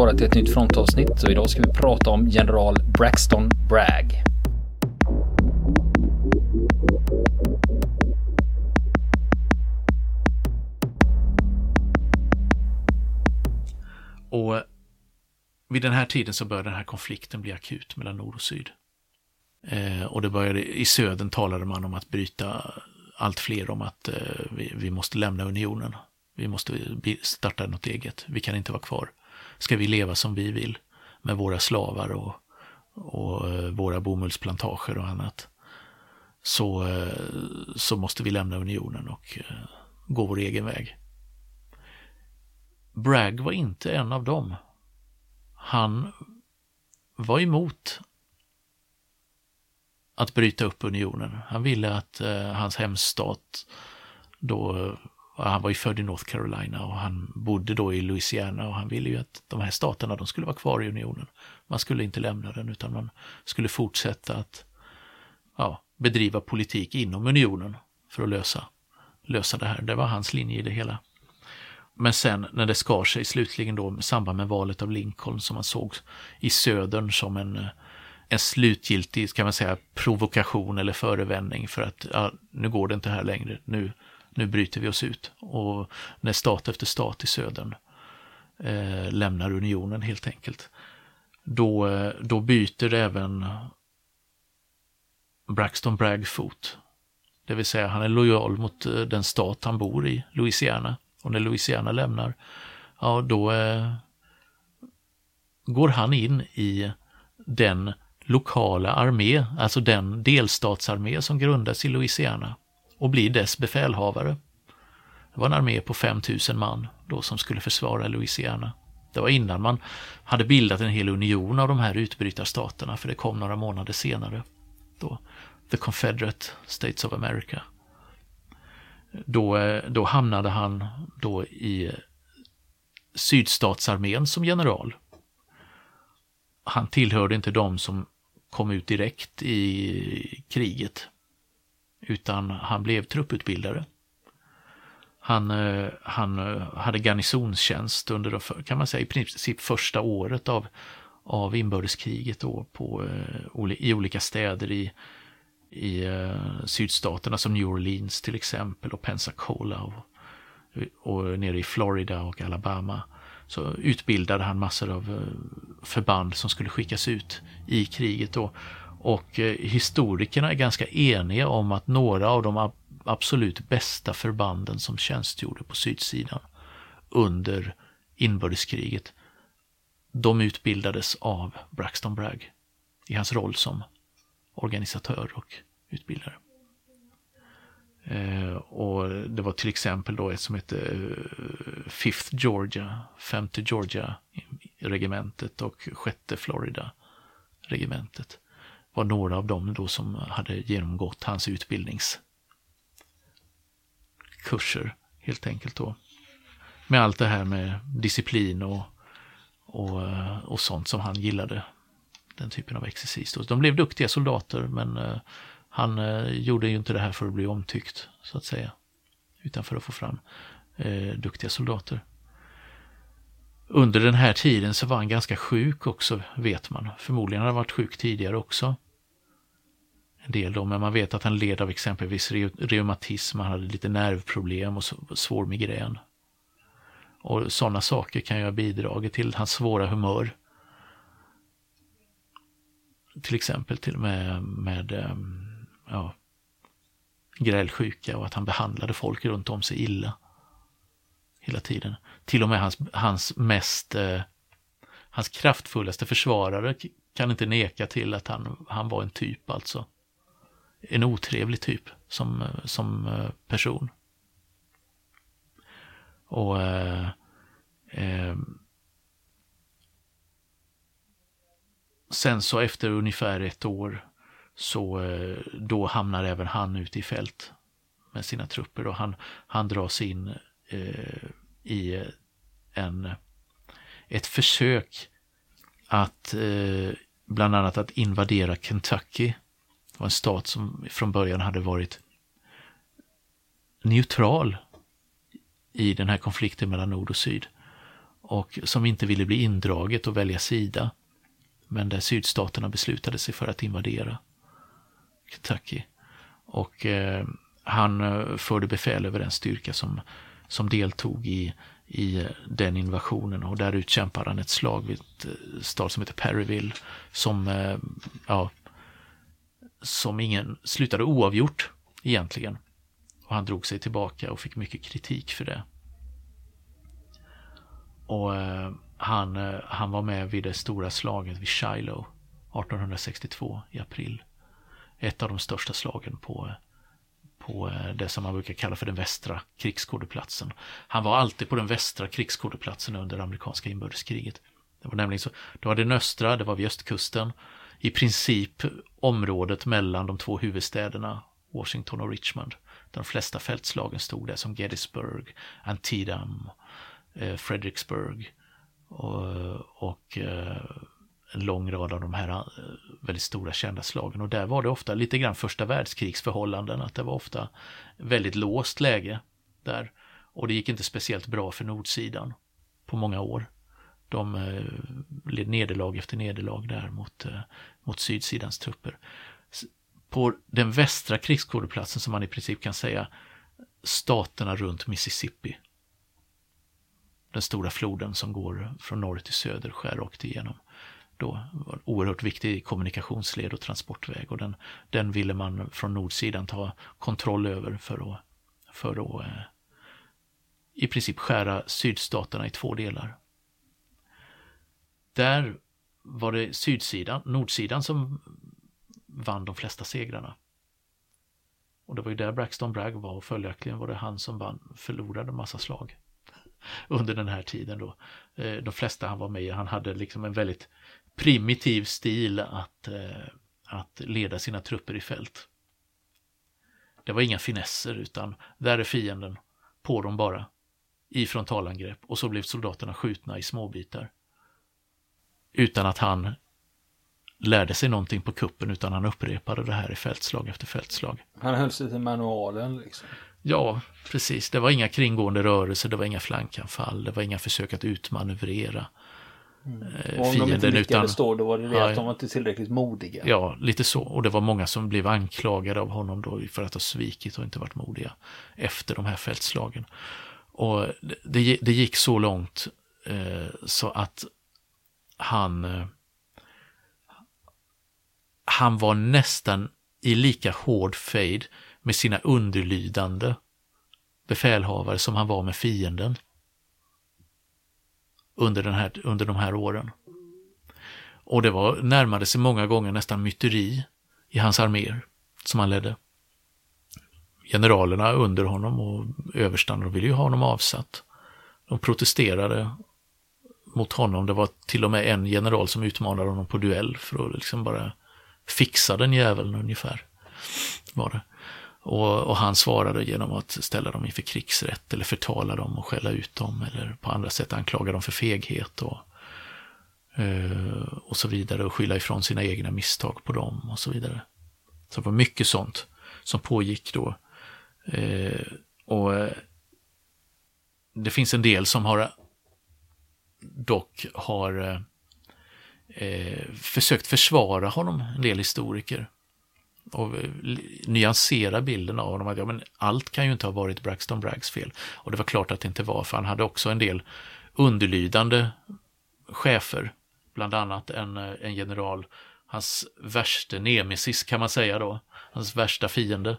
välkomna vara till ett nytt frontavsnitt och idag ska vi prata om general Braxton Bragg. Och vid den här tiden så började den här konflikten bli akut mellan nord och syd. Eh, och det började, i södern talade man om att bryta allt fler om att eh, vi, vi, måste lämna unionen. Vi måste starta något eget. Vi kan inte vara kvar. Ska vi leva som vi vill med våra slavar och, och eh, våra bomullsplantager och annat så, eh, så måste vi lämna unionen och eh, gå vår egen väg. Bragg var inte en av dem. Han var emot att bryta upp unionen. Han ville att eh, hans hemstat, då, han var ju född i North Carolina och han bodde då i Louisiana och han ville ju att de här staterna de skulle vara kvar i unionen. Man skulle inte lämna den utan man skulle fortsätta att ja, bedriva politik inom unionen för att lösa, lösa det här. Det var hans linje i det hela. Men sen när det skar sig slutligen då i samband med valet av Lincoln som man såg i södern som en, en slutgiltig, kan man säga, provokation eller förevändning för att ja, nu går det inte här längre, nu, nu bryter vi oss ut. Och när stat efter stat i södern eh, lämnar unionen helt enkelt, då, eh, då byter även Braxton Bragg fot. Det vill säga han är lojal mot eh, den stat han bor i, Louisiana. Och när Louisiana lämnar, ja då eh, går han in i den lokala armé, alltså den delstatsarmé som grundas i Louisiana och blir dess befälhavare. Det var en armé på 5000 man då som skulle försvara Louisiana. Det var innan man hade bildat en hel union av de här utbrytarstaterna, för det kom några månader senare. Då, The Confederate States of America. Då, eh, då hamnade han då i eh, sydstatsarmén som general. Han tillhörde inte de som kom ut direkt i kriget, utan han blev trupputbildare. Han, eh, han eh, hade garnisonstjänst under kan man säga, i princip första året av, av inbördeskriget då på, eh, i olika städer i i sydstaterna som New Orleans till exempel och Pensacola och, och nere i Florida och Alabama så utbildade han massor av förband som skulle skickas ut i kriget då. Och eh, historikerna är ganska eniga om att några av de absolut bästa förbanden som tjänstgjorde på sydsidan under inbördeskriget, de utbildades av Braxton Bragg i hans roll som organisatör och utbildare. Eh, och det var till exempel då ett som hette eh, Fifth Georgia, femte Georgia regementet och sjätte Florida regementet var några av dem då som hade genomgått hans utbildningskurser helt enkelt då. Med allt det här med disciplin och, och, och sånt som han gillade den typen av exercis. De blev duktiga soldater men eh, han eh, gjorde ju inte det här för att bli omtyckt så att säga. Utan för att få fram eh, duktiga soldater. Under den här tiden så var han ganska sjuk också vet man. Förmodligen har han varit sjuk tidigare också. En del då, men man vet att han led av exempelvis reumatism, han hade lite nervproblem och svår migrän. Och sådana saker kan ju ha bidragit till hans svåra humör till exempel till med, med ehm, ja, grälsjuka och att han behandlade folk runt om sig illa. Hela tiden. Till och med hans, hans mest, eh, hans kraftfullaste försvarare kan inte neka till att han, han var en typ alltså. En otrevlig typ som, eh, som eh, person. Och eh, eh, sen så efter ungefär ett år så eh, då hamnar även han ute i fält med sina trupper och han, han dras in eh, i en, ett försök att eh, bland annat att invadera Kentucky. Det var en stat som från början hade varit neutral i den här konflikten mellan nord och syd. och som inte ville bli indraget och välja sida. Men där sydstaterna beslutade sig för att invadera Kentucky. Och eh, han eh, förde befäl över den styrka som, som deltog i, i den invasionen och där utkämpade han ett slag vid ett eh, stad som heter Perryville som, eh, ja, som ingen slutade oavgjort egentligen. Och han drog sig tillbaka och fick mycket kritik för det. Och eh, han, han var med vid det stora slaget vid Shiloh 1862 i april. Ett av de största slagen på, på eh, det som man brukar kalla för den västra krigsskådeplatsen. Han var alltid på den västra krigsskådeplatsen under amerikanska inbördeskriget. Det var nämligen så, det var den östra, det var vid östkusten. I princip området mellan de två huvudstäderna Washington och Richmond. De flesta fältslagen stod där som Gettysburg, Antietam, eh, Fredericksburg och, och eh, en lång rad av de här eh, väldigt stora kända slagen. Och där var det ofta lite grann första världskrigsförhållanden, att det var ofta väldigt låst läge där. Och det gick inte speciellt bra för nordsidan på många år. De eh, led nederlag efter nederlag där mot, eh, mot sydsidans trupper. På den västra krigsskådeplatsen som man i princip kan säga staterna runt Mississippi den stora floden som går från norr till söder skär rakt igenom. Då var en oerhört viktig kommunikationsled och transportväg och den, den ville man från nordsidan ta kontroll över för att, för att eh, i princip skära sydstaterna i två delar. Där var det sydsidan, nordsidan som vann de flesta segrarna. Och det var ju där Braxton Bragg var och följaktligen var det han som vann, förlorade massa slag under den här tiden då. Eh, de flesta han var med i, han hade liksom en väldigt primitiv stil att, eh, att leda sina trupper i fält. Det var inga finesser utan där är fienden, på dem bara, i frontalangrepp och så blev soldaterna skjutna i småbitar. Utan att han lärde sig någonting på kuppen utan han upprepade det här i fältslag efter fältslag. Han höll sig till manualen liksom? Ja, precis. Det var inga kringgående rörelser, det var inga flankanfall, det var inga försök att utmanövrera. Eh, och om fienden. de inte utan, då, då var det det ja, att de var inte tillräckligt modiga. Ja, lite så. Och det var många som blev anklagade av honom då för att ha svikit och inte varit modiga efter de här fältslagen. Och det, det gick så långt eh, så att han eh, han var nästan i lika hård fejd med sina underlydande befälhavare som han var med fienden under, den här, under de här åren. Och det var, närmade sig många gånger nästan myteri i hans arméer som han ledde. Generalerna under honom och överstarna ville ju ha honom avsatt. De protesterade mot honom. Det var till och med en general som utmanade honom på duell för att liksom bara fixa den jäveln ungefär. Var det. Och, och, han svarade genom att ställa dem inför krigsrätt eller förtala dem och skälla ut dem eller på andra sätt anklaga dem för feghet och, eh, och så vidare och skylla ifrån sina egna misstag på dem och så vidare. Så det var mycket sånt som pågick då. Eh, och eh, det finns en del som har dock har eh, försökt försvara honom, en del historiker och nyansera bilden av honom. Att, ja, men allt kan ju inte ha varit Braxton Braggs fel. Och det var klart att det inte var, för han hade också en del underlydande chefer. Bland annat en, eh, en general, hans värsta nemesis kan man säga då, hans värsta fiende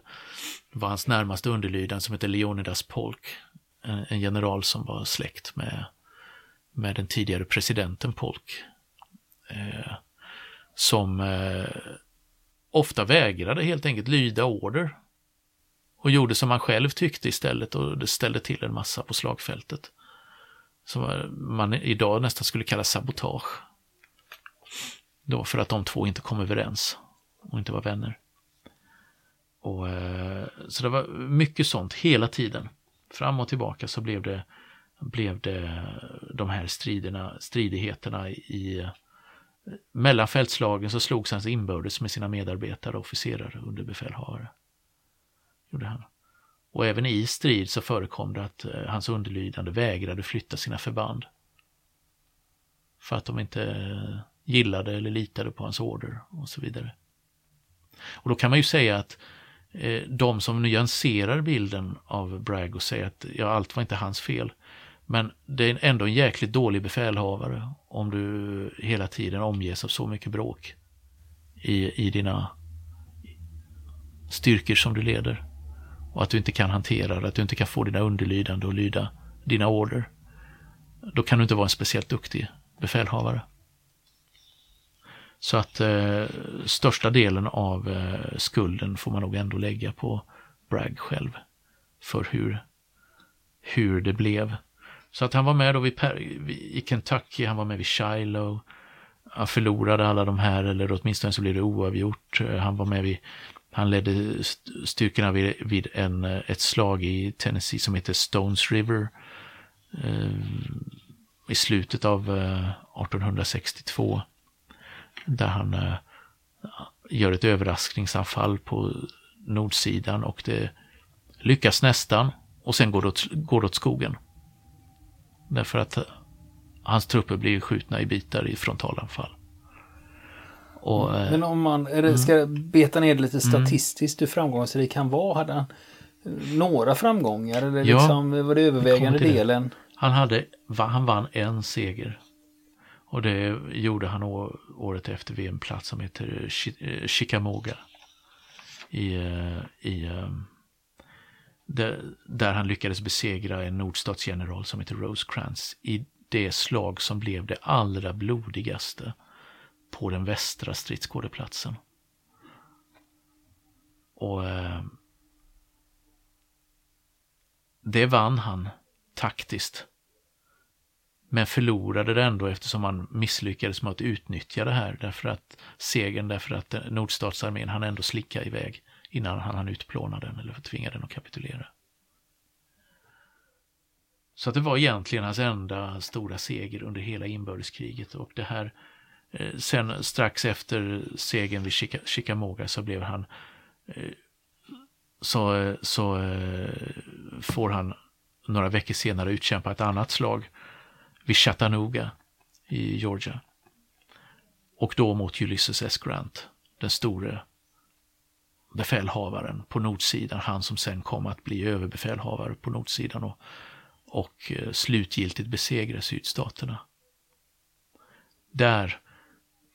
var hans närmaste underlydande som hette Leonidas Polk. En, en general som var släkt med, med den tidigare presidenten Polk. Eh, som eh, ofta vägrade helt enkelt lyda order och gjorde som man själv tyckte istället och det ställde till en massa på slagfältet. Som man idag nästan skulle kalla sabotage. Då för att de två inte kom överens och inte var vänner. Och, eh, så det var mycket sånt hela tiden. Fram och tillbaka så blev det, blev det de här striderna, stridigheterna i mellan fältslagen så slogs han inbördes med sina medarbetare, officerare och underbefälhavare. Gjorde han. Och även i strid så förekom det att eh, hans underlydande vägrade flytta sina förband för att de inte eh, gillade eller litade på hans order och så vidare. Och då kan man ju säga att eh, de som nyanserar bilden av Bragg och säger att ja, allt var inte hans fel. Men det är ändå en jäkligt dålig befälhavare om du hela tiden omges av så mycket bråk i, i dina styrkor som du leder. Och att du inte kan hantera det, att du inte kan få dina underlydande att lyda dina order. Då kan du inte vara en speciellt duktig befälhavare. Så att eh, största delen av eh, skulden får man nog ändå lägga på Bragg själv. För hur, hur det blev. Så att han var med då vid, i Kentucky, han var med vid Shiloh. Han förlorade alla de här, eller åtminstone så blev det oavgjort. Han var med vid, han ledde styrkorna vid, vid en, ett slag i Tennessee som heter Stones River. Eh, I slutet av eh, 1862. Där han eh, gör ett överraskningsanfall på nordsidan och det lyckas nästan och sen går det åt, går det åt skogen. Därför att hans trupper blir skjutna i bitar i frontalanfall. Och, eh, Men om man det, mm. ska beta ner lite mm. statistiskt hur framgångsrik han var, hade han några framgångar eller ja, liksom, var det övervägande delen? Det. Han, hade, han vann en seger. Och det gjorde han året efter vid en plats som heter Chickamauga. I, eh, i där, han lyckades besegra en nordstatsgeneral som heter Rosecrans i det slag som blev det allra blodigaste på den västra stridsskådeplatsen. Och eh, det vann han taktiskt. Men förlorade det ändå eftersom han misslyckades med att utnyttja det här därför att segern därför att nordstatsarmén han ändå slicka iväg innan han hann utplåna den eller tvinga den att kapitulera. Så att det var egentligen hans enda stora seger under hela inbördeskriget och det här eh, sen strax efter segern vid Chickamauga så blev han eh, så, eh, så eh, får han några veckor senare utkämpa ett annat slag vid Chattanooga i Georgia. Och då mot Ulysses S. Grant, den store befälhavaren på nordsidan, han som sen kom att bli överbefälhavare på nordsidan och, och eh, slutgiltigt besegra sydstaterna. Där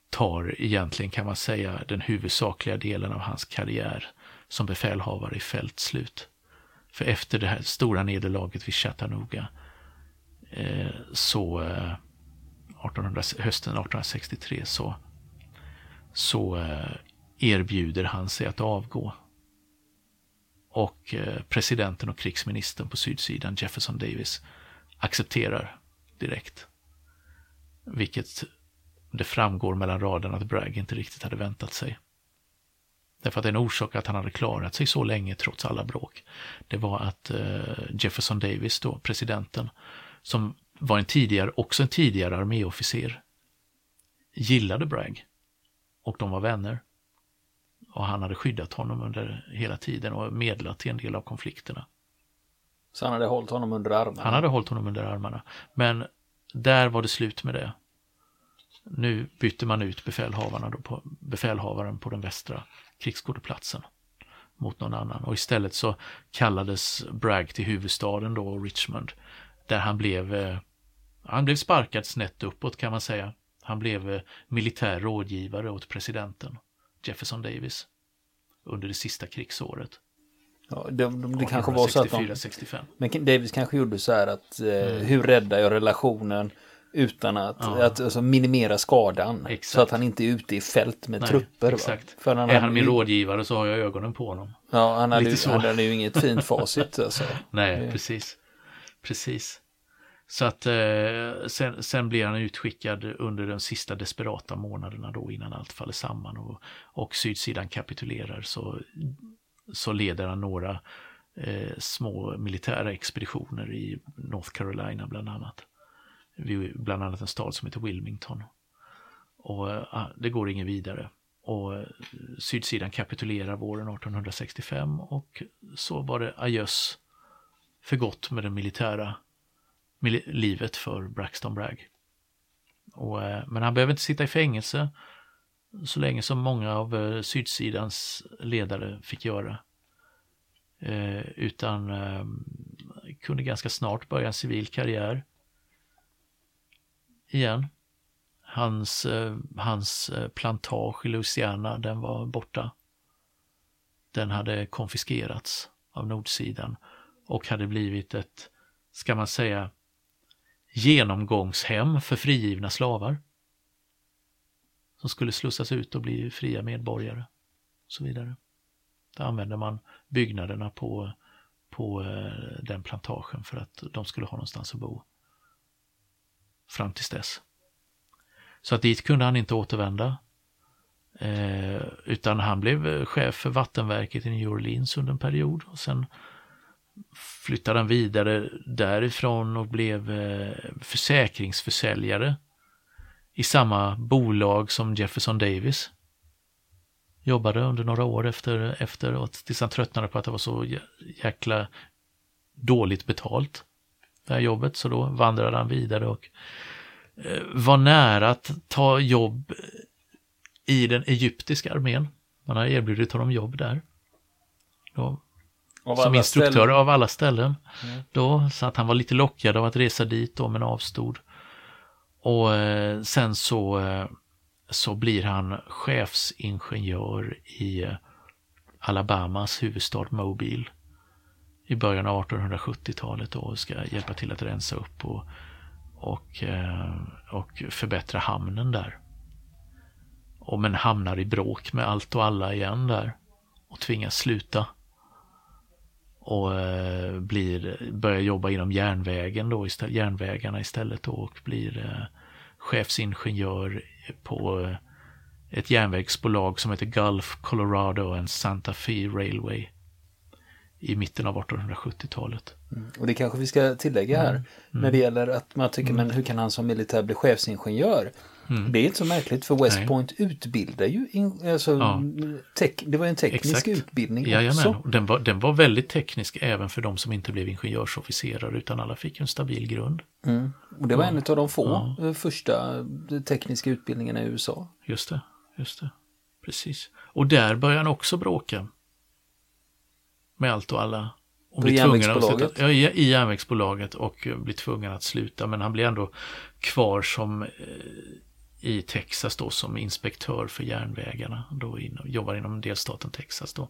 tar egentligen kan man säga den huvudsakliga delen av hans karriär som befälhavare i fält slut. För efter det här stora nederlaget vid Chattanooga eh, så eh, 1800, hösten 1863 så, så eh, erbjuder han sig att avgå. Och eh, presidenten och krigsministern på sydsidan, Jefferson Davis, accepterar direkt. Vilket det framgår mellan raderna att Bragg inte riktigt hade väntat sig. Därför att en orsak att han hade klarat sig så länge trots alla bråk, det var att eh, Jefferson Davis, då, presidenten, som var en tidigare, också en tidigare arméofficer, gillade Bragg. Och de var vänner. Och han hade skyddat honom under hela tiden och medlat till en del av konflikterna. Så han hade hållit honom under armarna? Han hade hållit honom under armarna. Men där var det slut med det. Nu bytte man ut befälhavarna då på, befälhavaren på den västra krigsskådeplatsen mot någon annan. Och istället så kallades Bragg till huvudstaden då, Richmond, där han blev, eh, han blev sparkad snett uppåt kan man säga. Han blev eh, militär rådgivare åt presidenten. Jefferson Davis under det sista krigsåret. Ja, det, det, det kanske var så att de, 65. Men Davis kanske gjorde så här att eh, mm. hur räddar jag relationen utan att, ja. att alltså, minimera skadan. Exakt. Så att han inte är ute i fält med Nej, trupper. Exakt. För han är han min rådgivare så har jag ögonen på honom. Ja, han hade, ju, han hade ju inget fint facit. Alltså. Nej, precis. Precis. Så att eh, sen, sen blir han utskickad under de sista desperata månaderna då innan allt faller samman och, och sydsidan kapitulerar så, så leder han några eh, små militära expeditioner i North Carolina bland annat. Vid bland annat en stad som heter Wilmington. Och eh, ah, det går ingen vidare. Och eh, sydsidan kapitulerar våren 1865 och så var det ajöss för gott med den militära livet för Braxton Bragg. Och eh, men han behöver inte sitta i fängelse så länge som många av eh, sydsidans ledare fick göra. Eh, utan eh, kunde ganska snart börja en civil karriär igen. Hans, eh, hans eh, plantage i Louisiana, den var borta. Den hade konfiskerats av nordsidan och hade blivit ett, ska man säga, genomgångshem för frigivna slavar. Som skulle slussas ut och bli fria medborgare. Och så vidare. Där använde man byggnaderna på, på eh, den plantagen för att de skulle ha någonstans att bo. Fram tills dess. Så att dit kunde han inte återvända. Eh, utan han blev chef för vattenverket i New Orleans under en period. Och sen flyttade han vidare därifrån och blev eh, försäkringsförsäljare i samma bolag som Jefferson Davis. Jobbade under några år efter, efteråt tills han tröttnade på att det var så jäkla dåligt betalt. Det här jobbet, så då vandrade han vidare och eh, var nära att ta jobb i den egyptiska armén. Man har erbjudit honom jobb där. Då som instruktör ställen. av alla ställen. Mm. Då, så att han var lite lockad av att resa dit då men avstod. Och eh, sen så, eh, så blir han chefsingenjör i eh, Alabamas huvudstad Mobile i början av 1870-talet och ska hjälpa till att rensa upp och, och, eh, och förbättra hamnen där. Och men hamnar i bråk med allt och alla igen där och tvingas sluta och eh, blir, börjar jobba inom järnvägen då, istället, järnvägarna istället då, och blir eh, chefsingenjör på eh, ett järnvägsbolag som heter Gulf Colorado and Santa Fe Railway i mitten av 1870-talet. Mm. Och det kanske vi ska tillägga här mm. när det gäller att man tycker, mm. men hur kan han som militär bli chefsingenjör? Mm. Det är inte så märkligt för West Nej. Point utbildar ju, in, alltså, ja. tek, det var en teknisk Exakt. utbildning Jajamän. också. Den var, den var väldigt teknisk även för de som inte blev ingenjörsofficerare utan alla fick en stabil grund. Mm. Och det var ja. en av de få ja. Eh, första tekniska utbildningarna i USA. Just det, just det. Precis. Och där började han också bråka. Med allt och alla. Och På järnvägsbolaget? ja, i, i järnvägsbolaget och blir tvungen att sluta. Men han blir ändå kvar som eh, i Texas då som inspektör för järnvägarna. Då in, jobbar inom delstaten Texas då.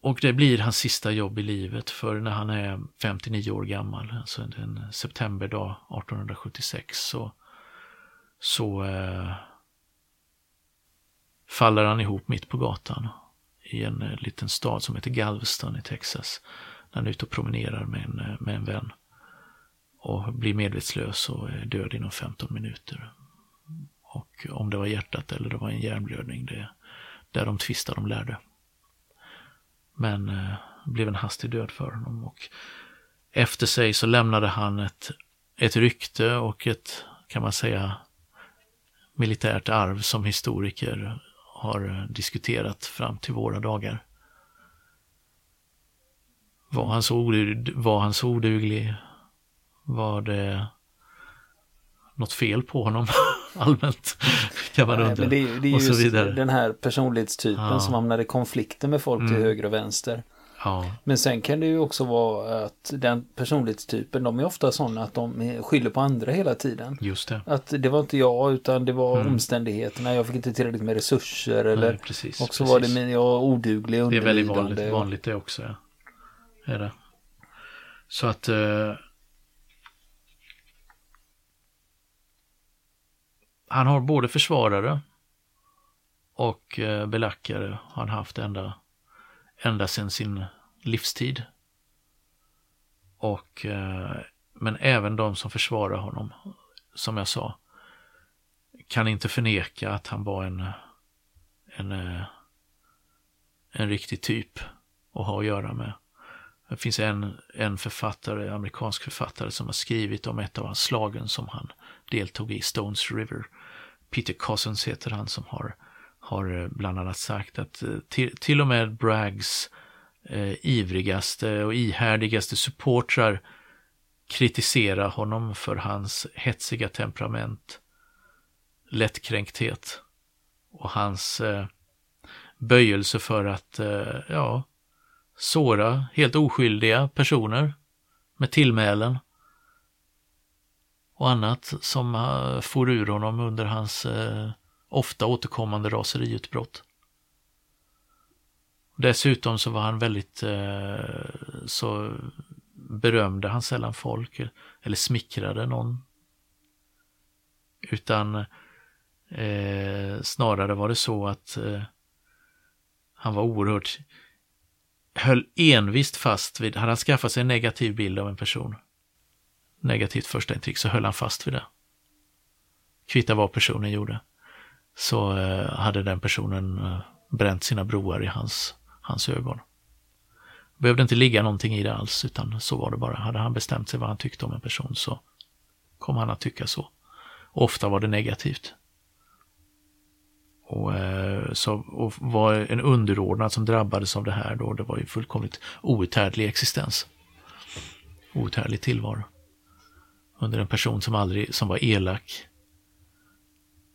Och det blir hans sista jobb i livet för när han är 59 år gammal, alltså en septemberdag 1876 så, så eh, faller han ihop mitt på gatan i en eh, liten stad som heter Galveston i Texas. När han är ute och promenerar med en, eh, med en vän och blir medvetslös och är död inom 15 minuter. Och om det var hjärtat eller det var en hjärnblödning, det där de tvistade de lärde. Men eh, blev en hastig död för honom och efter sig så lämnade han ett, ett rykte och ett, kan man säga, militärt arv som historiker har eh, diskuterat fram till våra dagar. Var han så, var han så oduglig? Var det något fel på honom allmänt? Kan man undra. det, är, det är just den här personlighetstypen ja. som hamnar i konflikter med folk mm. till höger och vänster. Ja. Men sen kan det ju också vara att den personlighetstypen, de är ofta sådana att de skyller på andra hela tiden. Just det. Att det var inte jag utan det var mm. omständigheterna, jag fick inte tillräckligt med resurser eller Nej, precis, och så var det jag oduglig, Det är väldigt vanligt, vanligt det också. Ja. Är det. Så att han har både försvarare och eh, belackare har han haft ända, ända sedan sin livstid. Och, eh, men även de som försvarar honom, som jag sa, kan inte förneka att han var en, en, eh, en riktig typ att ha att göra med. Det finns en, en författare, amerikansk författare, som har skrivit om ett av hans slagen som han deltog i, Stones River. Peter Cousins heter han som har, har eh, bland annat sagt att eh, till, till och med Braggs eh, ivrigaste och ihärdigaste supportrar kritisera honom för hans hetsiga temperament, lättkränkthet och hans eh, böjelse för att, eh, ja, såra helt oskyldiga personer med tillmälen och annat som eh, for ur honom under hans eh, ofta återkommande raseriutbrott. Dessutom så var han väldigt, eh, så berömde han sällan folk eller smickrade någon. Utan eh, snarare var det så att han var oerhört, höll envist fast vid, hade han skaffat sig en negativ bild av en person, negativt första intryck, så höll han fast vid det. Kvitta vad personen gjorde, så eh, hade den personen eh, bränt sina broar i hans, hans ögon behövde inte ligga någonting i det alls, utan så var det bara. Hade han bestämt sig vad han tyckte om en person så kom han att tycka så. Och ofta var det negativt. Och, eh, så, och var en underordnad som drabbades av det här då, det var ju fullkomligt outhärdlig existens. Outhärdlig tillvaro. Under en person som aldrig, som var elak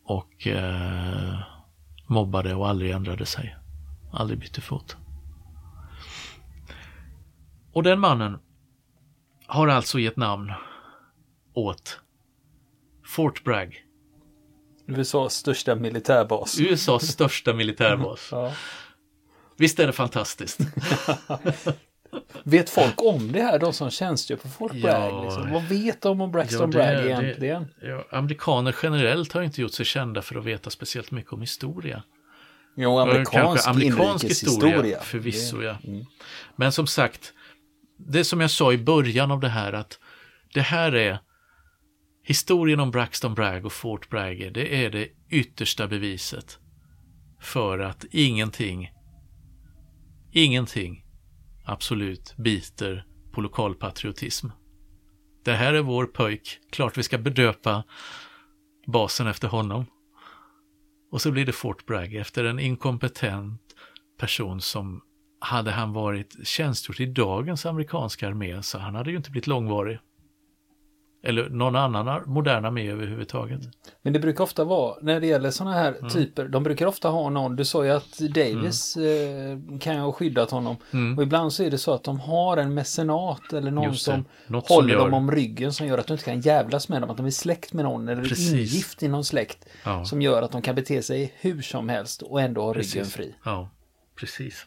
och eh, mobbade och aldrig ändrade sig. Aldrig bytte fot. Och den mannen har alltså gett namn åt Fort Bragg. USAs största militärbas. USAs största militärbas. ja. Visst är det fantastiskt? vet folk om det här, de som tjänstgör på Fort Bragg? Ja, liksom? Vad vet de om Braxton ja, det, Bragg egentligen? Det, ja, amerikaner generellt har inte gjort sig kända för att veta speciellt mycket om historia. Jo, amerikansk, amerikansk historia. Förvisso, ja. Mm. Men som sagt, det som jag sa i början av det här att det här är historien om Braxton Bragg och Fort Bragg, det är det yttersta beviset för att ingenting, ingenting absolut biter på lokalpatriotism. Det här är vår pöjk, klart vi ska bedöpa basen efter honom. Och så blir det Fort Bragg efter en inkompetent person som hade han varit tjänstgjort i dagens amerikanska armé så han hade ju inte blivit långvarig. Eller någon annan modern armé överhuvudtaget. Men det brukar ofta vara, när det gäller sådana här mm. typer, de brukar ofta ha någon, du sa ju att Davis mm. eh, kan ju ha skyddat honom. Mm. Och ibland så är det så att de har en mecenat eller någon som Något håller som gör... dem om ryggen som gör att de inte kan jävlas med dem, att de är släkt med någon eller Precis. ingift i någon släkt. Ja. Som gör att de kan bete sig hur som helst och ändå ha ryggen fri. Ja, precis.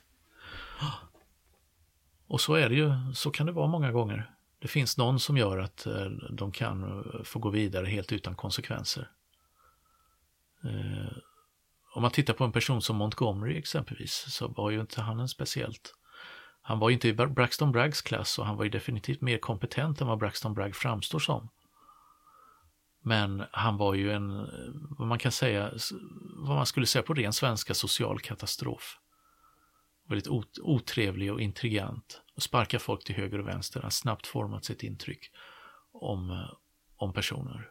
Och så är det ju, så kan det vara många gånger. Det finns någon som gör att eh, de kan eh, få gå vidare helt utan konsekvenser. Eh, om man tittar på en person som Montgomery exempelvis så var ju inte han en speciellt han var ju inte i Braxton Braggs klass och han var ju definitivt mer kompetent än vad Braxton Bragg framstår som. Men han var ju en, vad man kan säga, vad man skulle säga på ren svenska, social katastrof väldigt otrevlig och intrigant och sparkar folk till höger och vänster. Har snabbt format sitt intryck om, eh, om personer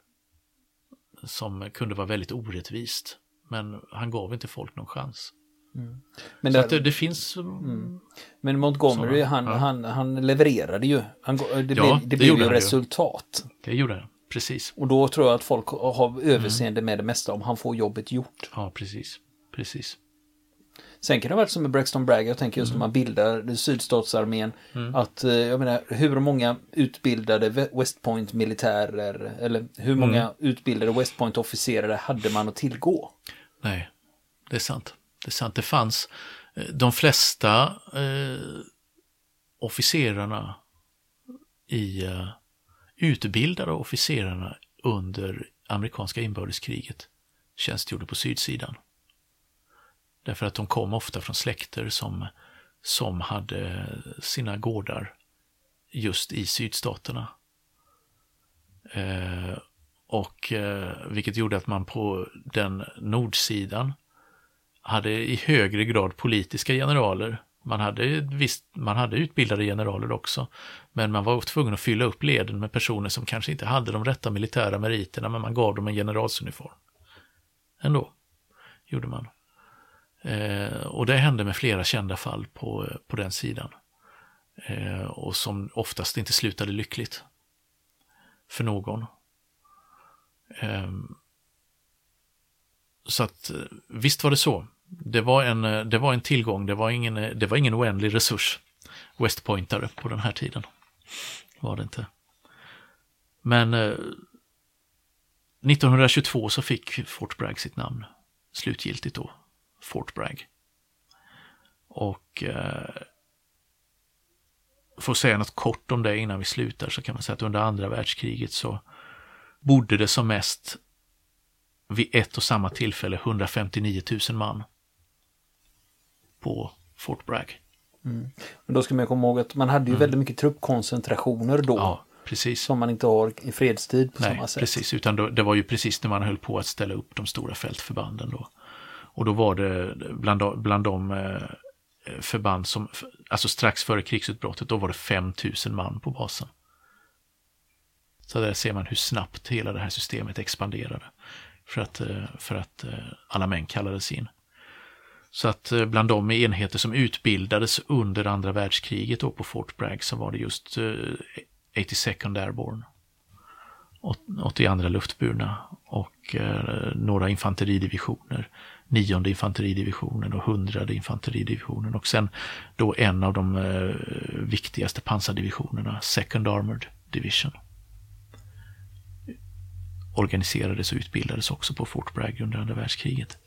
som kunde vara väldigt orättvist. Men han gav inte folk någon chans. Mm. Men Så det, det, finns... Mm. Men Montgomery, sådana, han, ja. han, han levererade ju. Han, det ja, blev, det, det blev ju resultat. Ju. Det gjorde han, precis. Och då tror jag att folk har överseende mm. med det mesta om han får jobbet gjort. Ja, precis. Precis. Sen kan det vara som med Braxton Bragg, jag tänker just mm. när man bildar sydstatsarmén, mm. att eh, jag menar hur många utbildade West Point-militärer eller hur många mm. utbildade West Point-officerare hade man att tillgå? Nej, det är sant. Det är sant, det fanns eh, de flesta eh, officerarna i eh, utbildade officerarna under amerikanska inbördeskriget tjänstgjorde på sydsidan. Därför att de kom ofta från släkter som, som hade sina gårdar just i sydstaterna. Eh, och eh, vilket gjorde att man på den nordsidan hade i högre grad politiska generaler. Man hade, visst, man hade utbildade generaler också, men man var tvungen att fylla upp leden med personer som kanske inte hade de rätta militära meriterna, men man gav dem en generalsuniform. Ändå gjorde man. Eh, och det hände med flera kända fall på, på den sidan. Eh, och som oftast inte slutade lyckligt. för någon. Eh, så att visst var det så. Det var en, det var en tillgång, det var ingen, det var ingen oändlig resurs. Westpointare på den här tiden. Var det inte. Men eh, 1922 så fick Fort Bragg sitt namn slutgiltigt då. Fort Bragg. Och eh, för att säga något kort om det innan vi slutar så kan man säga att under andra världskriget så bodde det som mest vid ett och samma tillfälle 159 000 man på Fort Bragg. Mm. Men då ska man komma ihåg att man hade ju mm. väldigt mycket truppkoncentrationer då. Ja, precis. Som man inte har i fredstid på Nej, samma sätt. precis, utan då, det var ju precis när man höll på att ställa upp de stora fältförbanden då. Och då var det bland, bland de eh, förband som, alltså strax före krigsutbrottet, då var det 5000 man på basen. Så där ser man hur snabbt hela det här systemet expanderade. För att, eh, för att eh, alla män kallades in. Så att bland de enheter som utbildades under andra världskriget då på Fort Bragg så var det just 82nd Airborne. 82 luftburna och några infanteridivisioner. Nionde infanteridivisionen och hundrade infanteridivisionen och sen då en av de eh, viktigaste pansardivisionerna, Second Armored Division organiserades och utbildades också på Fort Bragg under andra världskriget.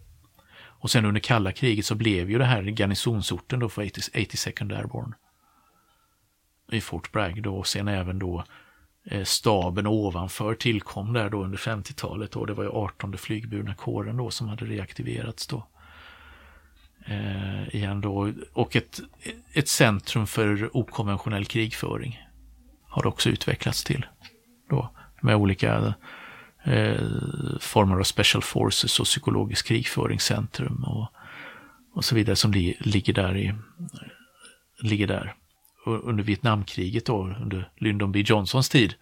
Och sen under kalla kriget så blev ju det här garnisonsorten då för 82nd Airborne. I Fort Bragg då och sen även då Eh, staben ovanför tillkom där då under 50-talet och det var ju 18 flygburna kåren då som hade reaktiverats då. Eh, igen då och ett, ett centrum för okonventionell krigföring har också utvecklats till då med olika eh, former av special forces och Psykologisk krigföringscentrum och, och så vidare som li, ligger där. I, ligger där. Under Vietnamkriget då, under Lyndon B Johnsons tid,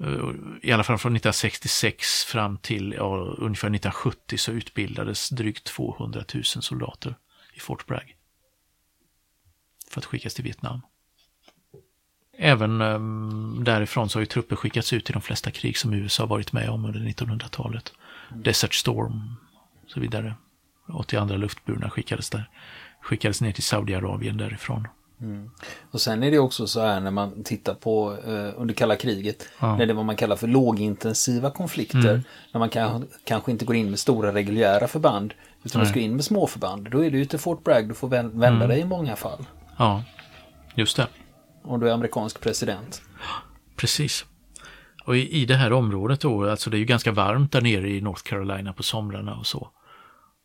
eh, i alla fall från 1966 fram till ja, ungefär 1970 så utbildades drygt 200 000 soldater i Fort Bragg. För att skickas till Vietnam. Även um, därifrån så har ju trupper skickats ut i de flesta krig som USA varit med om under 1900-talet. Desert Storm och så vidare. 82 luftburna skickades där. Skickades ner till Saudiarabien därifrån. Mm. Och sen är det också så här när man tittar på eh, under kalla kriget, ja. när det är vad man kallar för lågintensiva konflikter, mm. när man kan, kanske inte går in med stora reguljära förband, utan man ska in med små förband. Då är det ju till Fort Bragg du får vända mm. dig i många fall. Ja, just det och du är amerikansk president. Precis. Och i, i det här området då, alltså det är ju ganska varmt där nere i North Carolina på somrarna och så.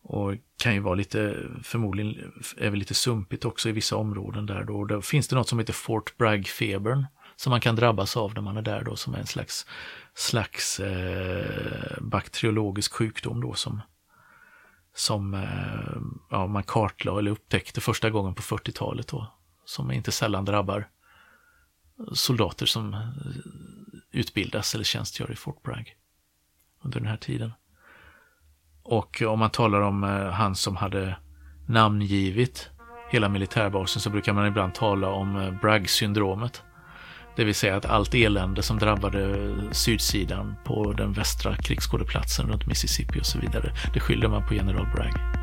Och kan ju vara lite, förmodligen är väl lite sumpigt också i vissa områden där då. Då finns det något som heter Fort Bragg-febern som man kan drabbas av när man är där då, som är en slags, slags eh, bakteriologisk sjukdom då som, som eh, ja, man kartlade eller upptäckte första gången på 40-talet då, som inte sällan drabbar soldater som utbildas eller tjänstgör i Fort Bragg under den här tiden. Och om man talar om eh, han som hade namngivit hela militärbasen så brukar man ibland tala om eh, Bragg-syndromet. Det vill säga att allt elände som drabbade eh, sydsidan på den västra krigsskådeplatsen runt Mississippi och så vidare, det skyllde man på general Bragg.